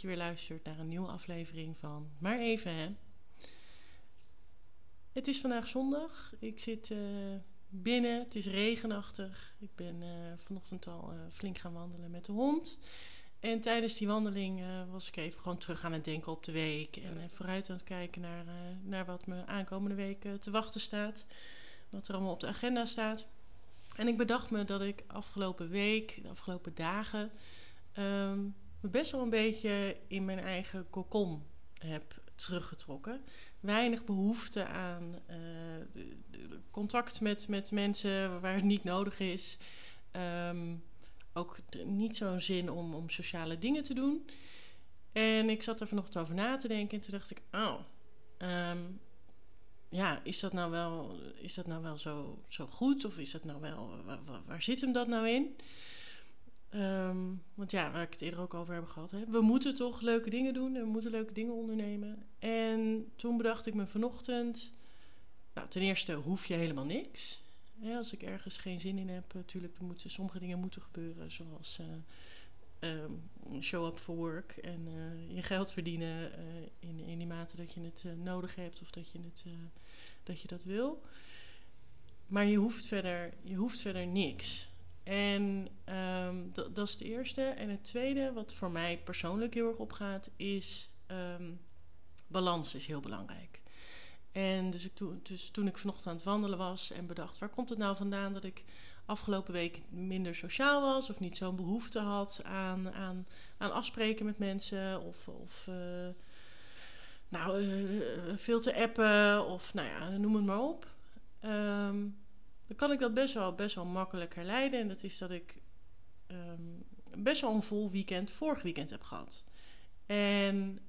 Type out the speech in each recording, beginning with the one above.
Je weer luistert naar een nieuwe aflevering van Maar Even hè. Het is vandaag zondag. Ik zit uh, binnen. Het is regenachtig. Ik ben uh, vanochtend al uh, flink gaan wandelen met de hond. En tijdens die wandeling was ik even gewoon terug aan het denken op de week. En vooruit aan het kijken naar, naar wat me aankomende week te wachten staat. Wat er allemaal op de agenda staat. En ik bedacht me dat ik afgelopen week, de afgelopen dagen, um, me best wel een beetje in mijn eigen kokon heb teruggetrokken. Weinig behoefte aan uh, contact met, met mensen waar het niet nodig is. Um, ook niet zo'n zin om, om sociale dingen te doen. En ik zat er vanochtend over na te denken en toen dacht ik, oh, um, ja, is dat nou wel, is dat nou wel zo, zo goed? Of is dat nou wel, waar zit hem dat nou in? Um, want ja, waar ik het eerder ook over heb gehad. Hè, we moeten toch leuke dingen doen en we moeten leuke dingen ondernemen. En toen bedacht ik me vanochtend. Nou, ten eerste hoef je helemaal niks. als ik ergens geen zin in heb, natuurlijk moeten sommige dingen moeten gebeuren. Zoals uh, um, show up for work en uh, je geld verdienen in, in die mate dat je het nodig hebt of dat je, het, dat je dat wil. Maar je hoeft verder, je hoeft verder niks. En um, dat is het eerste. En het tweede, wat voor mij persoonlijk heel erg opgaat, is um, balans is heel belangrijk. En dus, ik, dus toen ik vanochtend aan het wandelen was en bedacht, waar komt het nou vandaan dat ik afgelopen week minder sociaal was of niet zo'n behoefte had aan, aan, aan afspreken met mensen of, of uh, nou, uh, veel te appen of nou ja, noem het maar op. Um, dan kan ik dat best wel, best wel makkelijk herleiden. En dat is dat ik um, best wel een vol weekend vorig weekend heb gehad. En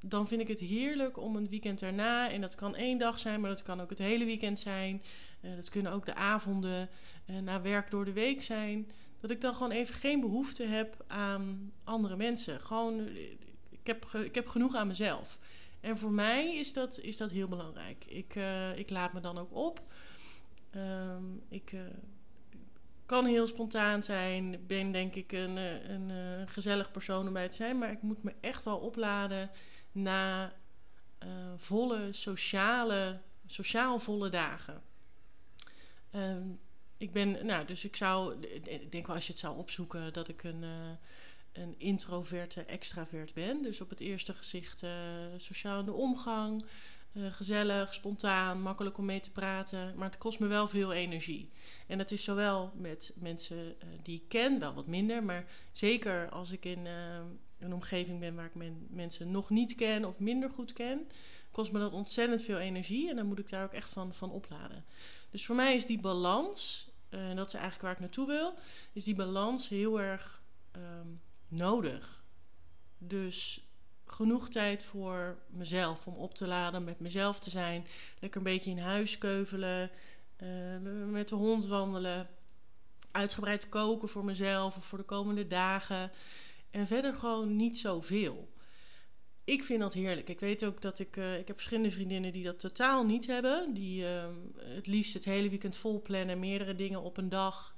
dan vind ik het heerlijk om een weekend daarna, en dat kan één dag zijn, maar dat kan ook het hele weekend zijn. Uh, dat kunnen ook de avonden uh, na werk door de week zijn. Dat ik dan gewoon even geen behoefte heb aan andere mensen. Gewoon, ik heb, ik heb genoeg aan mezelf. En voor mij is dat, is dat heel belangrijk. Ik, ik laat me dan ook op. Um, ik uh, kan heel spontaan zijn. Ben denk ik een, eh, een, uh, gezellig persoon om bij te zijn. Maar ik moet me echt wel opladen na uh, volle sociale, sociaal volle dagen. Um, ik ben, nou, dus ik zou, ik denk wel als je het zou opzoeken, dat ik een, een introverte extravert ben. Dus op het eerste gezicht sociaal in de omgang. Uh, gezellig, spontaan, makkelijk om mee te praten. Maar het kost me wel veel energie. En dat is zowel met mensen uh, die ik ken, wel wat minder. Maar zeker als ik in uh, een omgeving ben waar ik men, mensen nog niet ken of minder goed ken, kost me dat ontzettend veel energie. En dan moet ik daar ook echt van, van opladen. Dus voor mij is die balans, en dat is eigenlijk waar ik naartoe wil, is die balans heel erg um, nodig. Dus genoeg tijd voor mezelf om op te laden, met mezelf te zijn. Lekker een beetje in huis keuvelen, uh, met de hond wandelen. Uitgebreid koken voor mezelf of voor de komende dagen. En verder gewoon niet zoveel. Ik vind dat heerlijk. Ik weet ook dat ik. Uh, ik heb verschillende vriendinnen die dat totaal niet hebben. Die uh, het liefst het hele weekend vol plannen, meerdere dingen op een dag.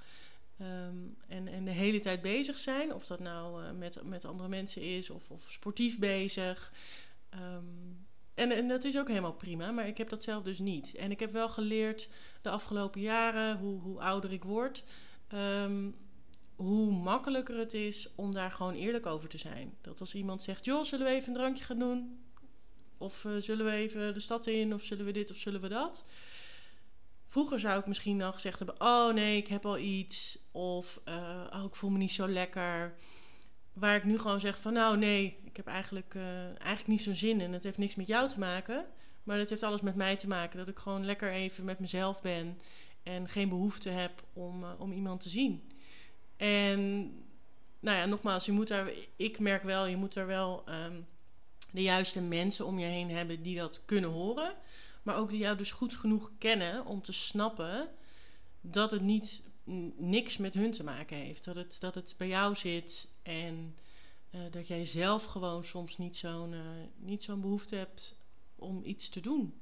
Um, en, en de hele tijd bezig zijn. Of dat nou uh, met, met andere mensen is of, of sportief bezig. Um, en, en dat is ook helemaal prima, maar ik heb dat zelf dus niet. En ik heb wel geleerd de afgelopen jaren, hoe, hoe ouder ik word, um, hoe makkelijker het is om daar gewoon eerlijk over te zijn. Dat als iemand zegt, joh, zullen we even een drankje gaan doen? Of uh, zullen we even de stad in? Of zullen we dit of zullen we dat? Vroeger zou ik misschien dan gezegd hebben: Oh nee, ik heb al iets. Of uh, oh, ik voel me niet zo lekker. Waar ik nu gewoon zeg: van nou nee, ik heb eigenlijk, uh, eigenlijk niet zo'n zin in. Het heeft niks met jou te maken. Maar het heeft alles met mij te maken. Dat ik gewoon lekker even met mezelf ben. En geen behoefte heb om, uh, om iemand te zien. En nou ja, nogmaals, je moet daar, ik merk wel, je moet er wel um, de juiste mensen om je heen hebben die dat kunnen horen. Maar ook die jou dus goed genoeg kennen om te snappen dat het niet niks met hun te maken heeft. Dat het, dat het bij jou zit en uh, dat jij zelf gewoon soms niet zo'n uh, niet zo'n behoefte hebt om iets te doen.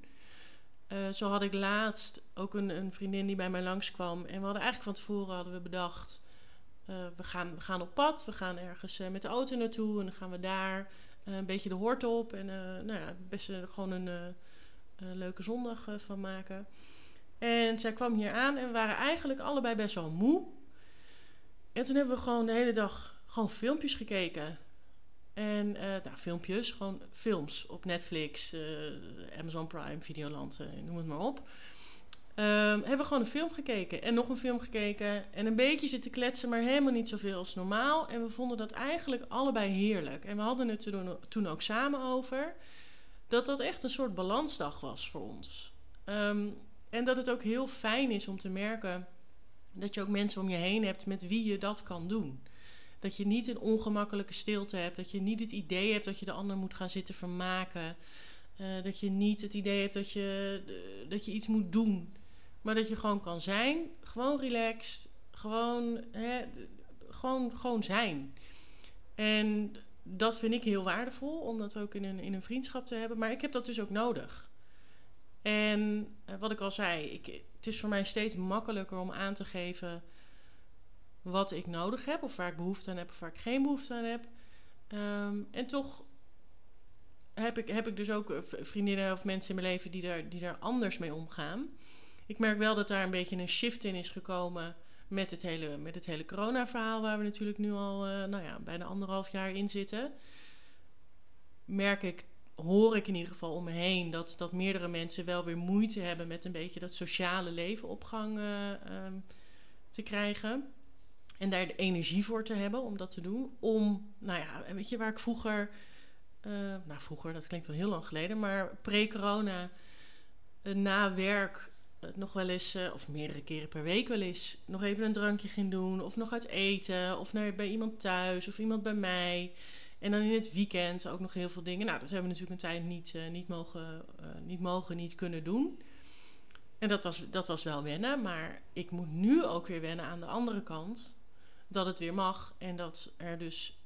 Uh, zo had ik laatst ook een, een, vriendin die bij mij langskwam. En we hadden eigenlijk van tevoren hadden we bedacht. we, gaan, we gaan op pad, we gaan ergens met de auto naartoe en dan gaan we daar een beetje de hoort op. En nou ja, best gewoon een leuke zondag van maken. En zij kwam hier aan en waren eigenlijk allebei best wel moe. En toen hebben we gewoon de hele dag gewoon filmpjes gekeken. En uh, nou, filmpjes, gewoon films op Netflix, Amazon Prime, Videoland, noem het maar op. Um, hebben we gewoon een film gekeken en nog een film gekeken. En een beetje zitten kletsen, maar helemaal niet zoveel als normaal. En we vonden dat eigenlijk allebei heerlijk. En we hadden het toen ook samen over. Dat dat echt een soort balansdag was voor ons. Um, en dat het ook heel fijn is om te merken dat je ook mensen om je heen hebt met wie je dat kan doen. Dat je niet een ongemakkelijke stilte hebt. Dat je niet het idee hebt dat je de ander moet gaan zitten vermaken. Uh, dat je niet het idee hebt dat je, uh, dat je iets moet doen. Maar dat je gewoon kan zijn. Gewoon relaxed. Gewoon, hè, gewoon, gewoon zijn. En dat vind ik heel waardevol. Om dat ook in een, in een vriendschap te hebben. Maar ik heb dat dus ook nodig. En uh, wat ik al zei, ik, het is voor mij steeds makkelijker om aan te geven wat ik nodig heb, of waar ik behoefte aan heb, of waar ik geen behoefte aan heb. Um, en toch heb ik, heb ik dus ook vriendinnen of mensen in mijn leven die daar, die daar anders mee omgaan. Ik merk wel dat daar een beetje een shift in is gekomen met het hele, met het hele corona-verhaal, waar we natuurlijk nu al uh, nou ja, bijna anderhalf jaar in zitten. Merk ik hoor ik in ieder geval om me heen dat, dat meerdere mensen wel weer moeite hebben met een beetje dat sociale leven op gang uh, um, te krijgen. En daar de energie voor te hebben om dat te doen. Om, nou ja, weet je waar ik vroeger, uh, nou vroeger, dat klinkt wel heel lang geleden, maar pre-corona, na werk nog wel eens, of meerdere keren per week wel eens, nog even een drankje ging doen. Of nog uit eten, of naar, bij iemand thuis, of iemand bij mij. En dan in het weekend ook nog heel veel dingen. Nou, dat hebben we natuurlijk een tijd niet, uh, niet, mogen, uh, niet mogen, niet kunnen doen. En dat was, dat was wel wennen. Maar ik moet nu ook weer wennen aan de andere kant. Dat het weer mag. En dat er dus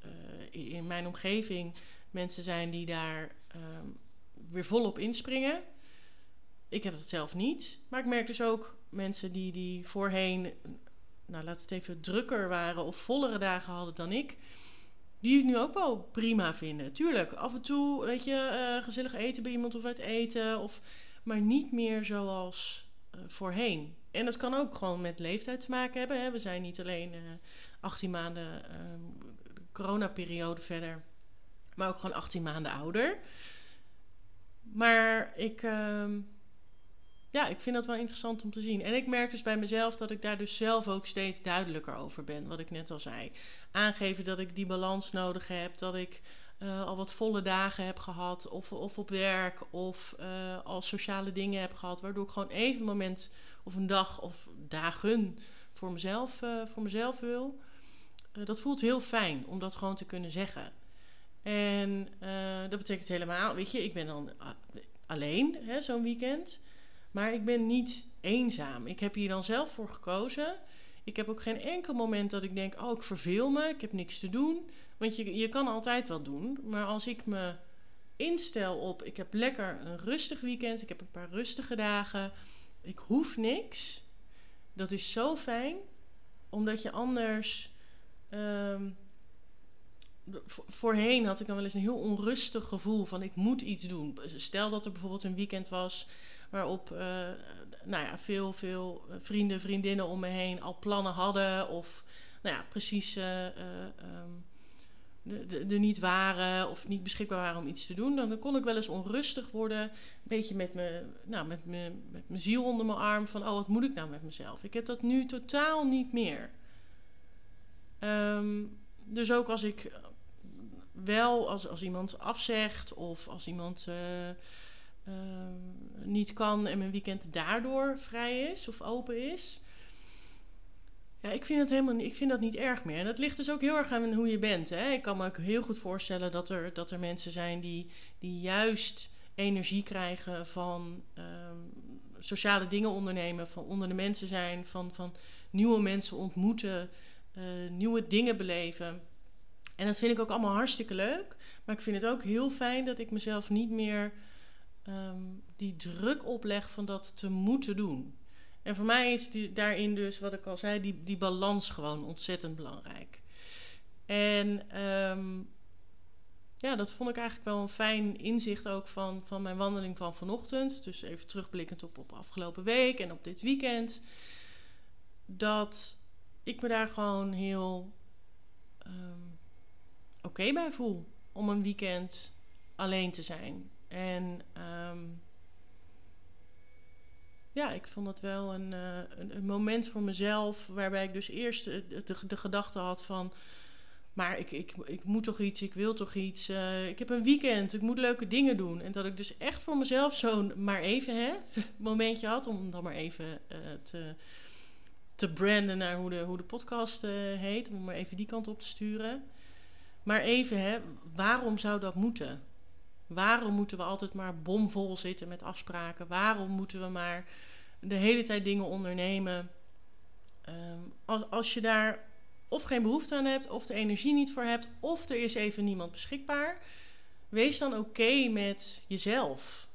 in mijn omgeving mensen zijn die daar um, weer volop inspringen. Ik heb het zelf niet. Maar ik merk dus ook mensen die, die voorheen, nou laat het even drukker waren of vollere dagen hadden dan ik die het nu ook wel prima vinden. Tuurlijk, af en toe, weet je, uh, gezellig eten bij iemand of uit eten. Of, maar niet meer zoals uh, voorheen. En dat kan ook gewoon met leeftijd te maken hebben. We zijn niet alleen uh, eh, 18 maanden coronaperiode verder, maar ook gewoon 18 maanden ouder. Maar ik, ehm, ja, ik vind dat wel interessant om te zien. En ik merk dus bij mezelf dat ik daar dus zelf ook steeds duidelijker over ben, wat ik net al zei aangeven dat ik die balans nodig heb. Dat ik uh, al wat volle dagen heb gehad. Of, of op werk. Of uh, al sociale dingen heb gehad. Waardoor ik gewoon even een moment of een dag of dagen voor mezelf, uh, voor mezelf wil. dat voelt heel fijn om dat gewoon te kunnen zeggen. En dat betekent helemaal, weet je, ik ben dan alleen zo'n weekend. Maar ik ben niet eenzaam. Ik heb hier dan zelf voor gekozen. Ik heb ook geen enkel moment dat ik denk: oh, ik verveel me, ik heb niks te doen. Want je, je kan altijd wat doen. Maar als ik me instel op: ik heb lekker een rustig weekend, ik heb een paar rustige dagen, ik hoef niks. Dat is zo fijn, omdat je anders. Um, voorheen had ik dan wel eens een heel onrustig gevoel van ik moet iets doen. Stel dat er bijvoorbeeld een weekend was waarop uh, nou ja, veel, veel vrienden, vriendinnen om me heen al plannen hadden of nou ja, precies uh, um, er niet waren of niet beschikbaar waren om iets te doen. Dan kon ik wel eens onrustig worden, een beetje met, me, nou, met, me, met mijn ziel onder mijn arm van oh, wat moet ik nou met mezelf? Ik heb dat nu totaal niet meer. Um, dus ook als ik wel, als, als iemand afzegt of als iemand... uh, niet kan en mijn weekend daardoor vrij is of open is. Ja, ik vind, het helemaal niet, ik vind dat niet erg meer. En dat ligt dus ook heel erg aan hoe je bent. Hè? Ik kan me ook heel goed voorstellen dat er, dat er mensen zijn die, die juist energie krijgen van um, sociale dingen ondernemen, van onder de mensen zijn, van, van nieuwe mensen ontmoeten, uh, nieuwe dingen beleven. En dat vind ik ook allemaal hartstikke leuk. Maar ik vind het ook heel fijn dat ik mezelf niet meer um, die druk opleg van dat te moeten doen. En voor mij is die, daarin dus, wat ik al zei, die, die balans gewoon ontzettend belangrijk. En ehm, ja, dat vond ik eigenlijk wel een fijn inzicht ook van, van mijn wandeling van vanochtend. Dus even terugblikkend op, op afgelopen week en op dit weekend. Dat ik me daar gewoon heel ehm, oké bij voel om een weekend alleen te zijn. En um, ja, ik vond het wel een, uh, een, een, moment voor mezelf waarbij ik dus eerst de, gedachte had van maar ik, ik, ik moet toch iets, ik wil toch iets. Uh, ik heb een weekend, ik moet leuke dingen doen. En dat ik dus echt voor mezelf zo'n maar even hè, momentje had om dan maar even uh, te, te branden naar hoe de, hoe de podcast heet. Om maar even die kant op te sturen. Maar even, hè, waarom zou dat moeten? Waarom moeten we altijd maar bomvol zitten met afspraken? Waarom moeten we maar de hele tijd dingen ondernemen? Um, als, als je daar of geen behoefte aan hebt, of de energie niet voor hebt, of er is even niemand beschikbaar. Wees dan oké met jezelf.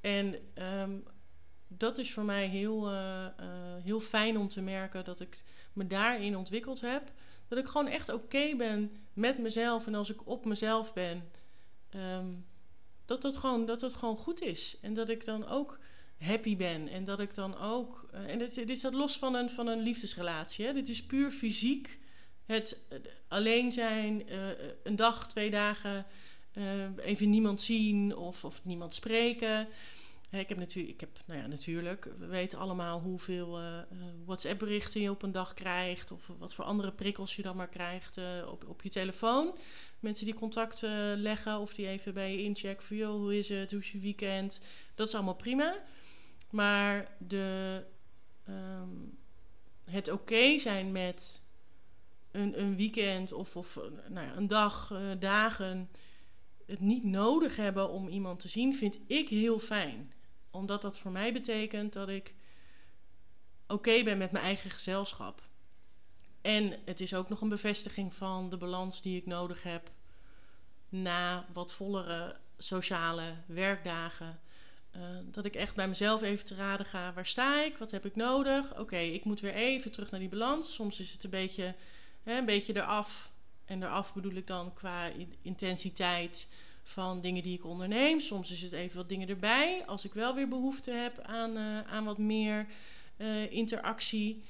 En um, dat is voor mij heel, uh, uh, heel fijn om te merken dat ik me daarin ontwikkeld heb. Dat ik gewoon echt oké ben met mezelf. En als ik op mezelf ben, um, dat, dat, gewoon, dat dat gewoon goed is. En dat ik dan ook happy ben. En dat ik dan ook. Uh, en dit, dit is dat los van een, van een liefdesrelatie. Hè? Dit is puur fysiek. Het uh, alleen zijn, uh, een dag, twee dagen, even niemand zien of, of niemand spreken. Ik heb natuurlijk, ik heb, nou ja, natuurlijk, we weten allemaal hoeveel WhatsApp-berichten je op een dag krijgt. Of wat voor andere prikkels je dan maar krijgt op, op je telefoon. Mensen die contact leggen of die even bij je inchecken van, joh, hoe is het, hoe is je weekend? Dat is allemaal prima. Maar de, um, het oké zijn met een, een weekend of, of nou ja, een dag, dagen, het niet nodig hebben om iemand te zien, vind ik heel fijn. Omdat dat voor mij betekent dat ik oké ben met mijn eigen gezelschap. En het is ook nog een bevestiging van de balans die ik nodig heb na wat vollere sociale werkdagen. Uh, dat ik echt bij mezelf even te raden ga. Waar sta ik? Wat heb ik nodig? Oké, ik moet weer even terug naar die balans. Soms is het een beetje, hè, een beetje eraf. En eraf bedoel ik dan qua intensiteit van dingen die ik onderneem. Soms is het even wat dingen erbij. Als ik wel weer behoefte heb aan, uh, aan wat meer uh, interactie.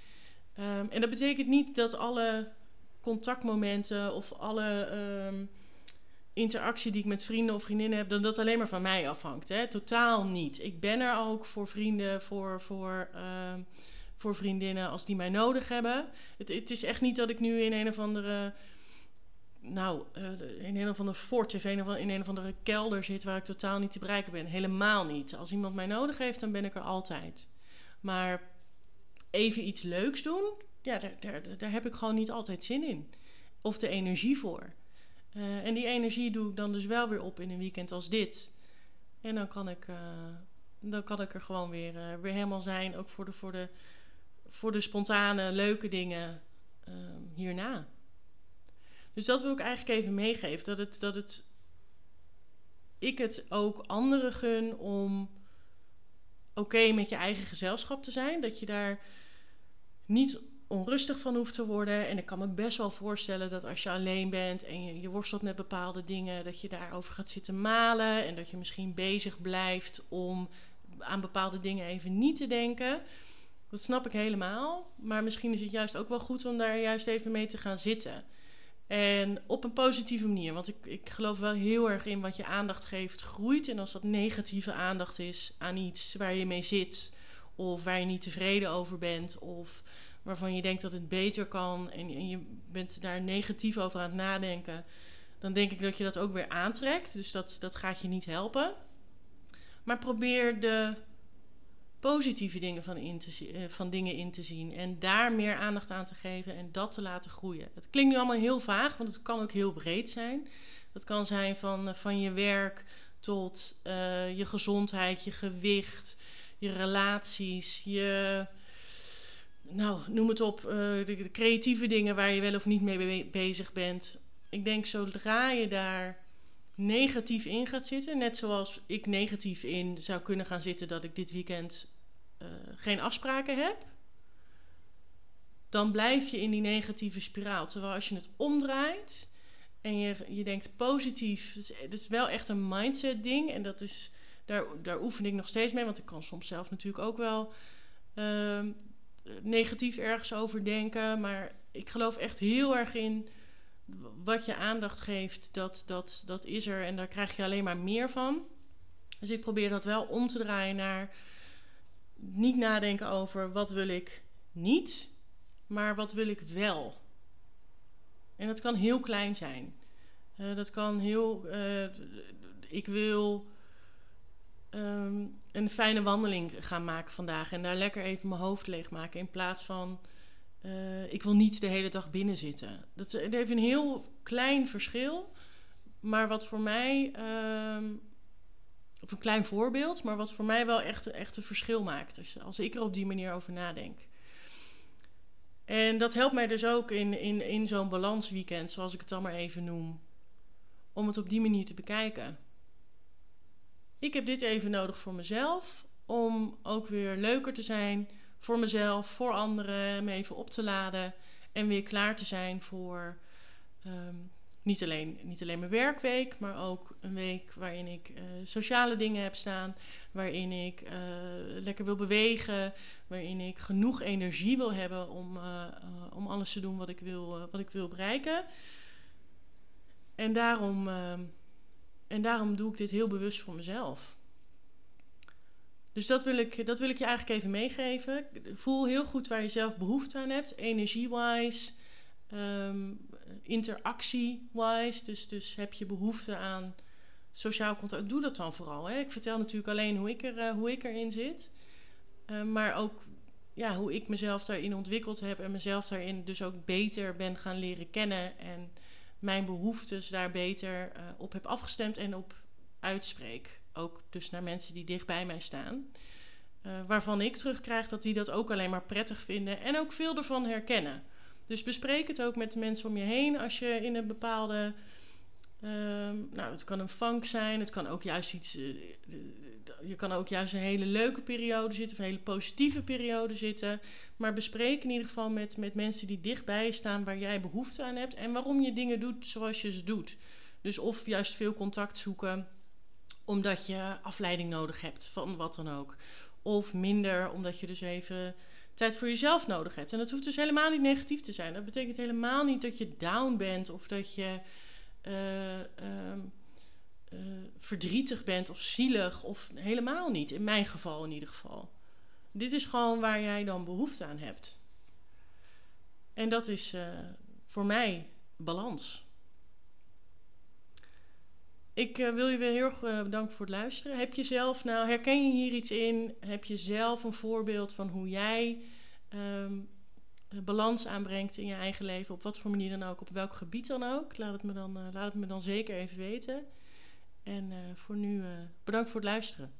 Um, en dat betekent niet dat alle contactmomenten of alle. Um, interactie die ik met vrienden of vriendinnen heb, dat dat alleen maar van mij afhangt. Hè? Totaal niet. Ik ben er ook voor vrienden, voor, voor, uh, voor vriendinnen als die mij nodig hebben. Het, het, is echt niet dat ik nu in een of andere. Nou, uh, in een of andere fort of in een of andere kelder zit waar ik totaal niet te bereiken ben. Helemaal niet. Als iemand mij nodig heeft, dan ben ik er altijd. Maar even iets leuks doen, ja, daar, daar, daar heb ik gewoon niet altijd zin in. Of de energie voor. Uh, en die energie doe ik dan dus wel weer op in een weekend als dit. En dan kan ik, uh, dan kan ik er gewoon weer, weer helemaal zijn. Ook voor de, voor de, voor de spontane, leuke dingen hierna. Dus dat wil ik eigenlijk even meegeven. Dat, het, dat het, ik het ook anderen gun om oké met je eigen gezelschap te zijn. Dat je daar niet onrustig van hoeft te worden. En ik kan me best wel voorstellen dat als je alleen bent en je, je worstelt met bepaalde dingen, dat je daarover gaat zitten malen. En dat je misschien bezig blijft om aan bepaalde dingen even niet te denken. Dat snap ik helemaal. Maar misschien is het juist ook wel goed om daar juist even mee te gaan zitten. En op een positieve manier. Want ik, ik geloof wel heel erg in wat je aandacht geeft groeit. En als dat negatieve aandacht is aan iets waar je mee zit. Of waar je niet tevreden over bent. Of waarvan je denkt dat het beter kan en, en je bent daar negatief over aan het nadenken, dan denk ik dat je dat ook weer aantrekt. Dus dat, dat gaat je niet helpen. Maar probeer de positieve dingen van, in te, uh, van dingen in te zien en daar meer aandacht aan te geven en dat te laten groeien. Het klinkt nu allemaal heel vaag, want het kan ook heel breed zijn. Dat kan zijn van, uh, van je werk tot uh, je gezondheid, je gewicht, je relaties, je nou, noem het op, de, creatieve dingen waar je wel of niet mee bezig bent. Ik denk zodra je daar negatief in gaat zitten, net zoals ik negatief in zou kunnen gaan zitten dat ik dit weekend eh, geen afspraken heb, dan blijf je in die negatieve spiraal. Terwijl als je het omdraait en je, je denkt positief, is, het is wel echt een mindset ding. En dat is, daar, daar oefen ik nog steeds mee, want ik kan soms zelf natuurlijk ook wel ehm, negatief ergens over denken. Maar ik geloof echt heel erg in wat je aandacht geeft, dat, dat, dat is er en daar krijg je alleen maar meer van. Dus ik probeer dat wel om te draaien naar niet nadenken over wat wil ik niet, maar wat wil ik wel. En dat kan heel klein zijn. Uh, dat kan heel. Uh, ik wil um, een fijne wandeling gaan maken vandaag en daar lekker even mijn hoofd leegmaken in plaats van. Uh, ik wil niet de hele dag binnen zitten. Dat, dat heeft een heel klein verschil, maar wat voor mij um, of een klein voorbeeld, maar wat voor mij wel echt, echt een verschil maakt. Dus als ik er op die manier over nadenk. En dat helpt mij dus ook in, in, in zo'n balansweekend, zoals ik het dan maar even noem. Om het op die manier te bekijken. Ik heb dit even nodig voor mezelf. Om ook weer leuker te zijn voor mezelf, voor anderen. Me even op te laden. En weer klaar te zijn voor um, niet alleen, niet alleen mijn werkweek, maar ook een week waarin ik uh, sociale dingen heb staan. Waarin ik uh, lekker wil bewegen. Waarin ik genoeg energie wil hebben om, uh, om alles te doen wat ik wil, wat ik wil bereiken. En daarom, en daarom doe ik dit heel bewust voor mezelf. Dus dat wil, ik, dat wil ik je eigenlijk even meegeven. Voel heel goed waar je zelf behoefte aan hebt, energie-wise. Um, interactie-wise. Dus, dus heb je behoefte aan sociaal contact. Doe dat dan vooral. Hè. Ik vertel natuurlijk alleen hoe ik, er, uh, hoe ik erin zit. Uh, maar ook ja, hoe ik mezelf daarin ontwikkeld heb. En mezelf daarin dus ook beter ben gaan leren kennen. En mijn behoeftes daar beter uh, op heb afgestemd en op uitspreek. Ook dus naar mensen die dicht bij mij staan. waarvan ik terugkrijg dat die dat ook alleen maar prettig vinden. En ook veel ervan herkennen. Dus bespreek het ook met de mensen om je heen als je in een bepaalde. Um, nou, het kan een funk zijn, het kan ook juist iets. Uh, je kan ook juist een hele leuke periode zitten, of een hele positieve periode zitten. Maar bespreek in ieder geval met, met mensen die dichtbij staan waar jij behoefte aan hebt en waarom je dingen doet zoals je ze doet. Dus of juist veel contact zoeken omdat je afleiding nodig hebt van wat dan ook. Of minder omdat je dus even tijd voor jezelf nodig hebt. En dat hoeft dus helemaal niet negatief te zijn. Dat betekent helemaal niet dat je down bent of dat je uh, uh, uh, verdrietig bent of zielig. Of helemaal niet. In mijn geval in ieder geval. Dit is gewoon waar jij dan behoefte aan hebt. En dat is eh, voor mij balans. Ik uh, wil je weer heel erg uh, bedanken voor het luisteren. Heb je zelf, nou, herken je hier iets in? Heb je zelf een voorbeeld van hoe jij um, balans aanbrengt in je eigen leven? Op wat voor manier dan ook, op welk gebied dan ook? Laat het me dan, laat het me dan zeker even weten. En voor nu bedankt voor het luisteren.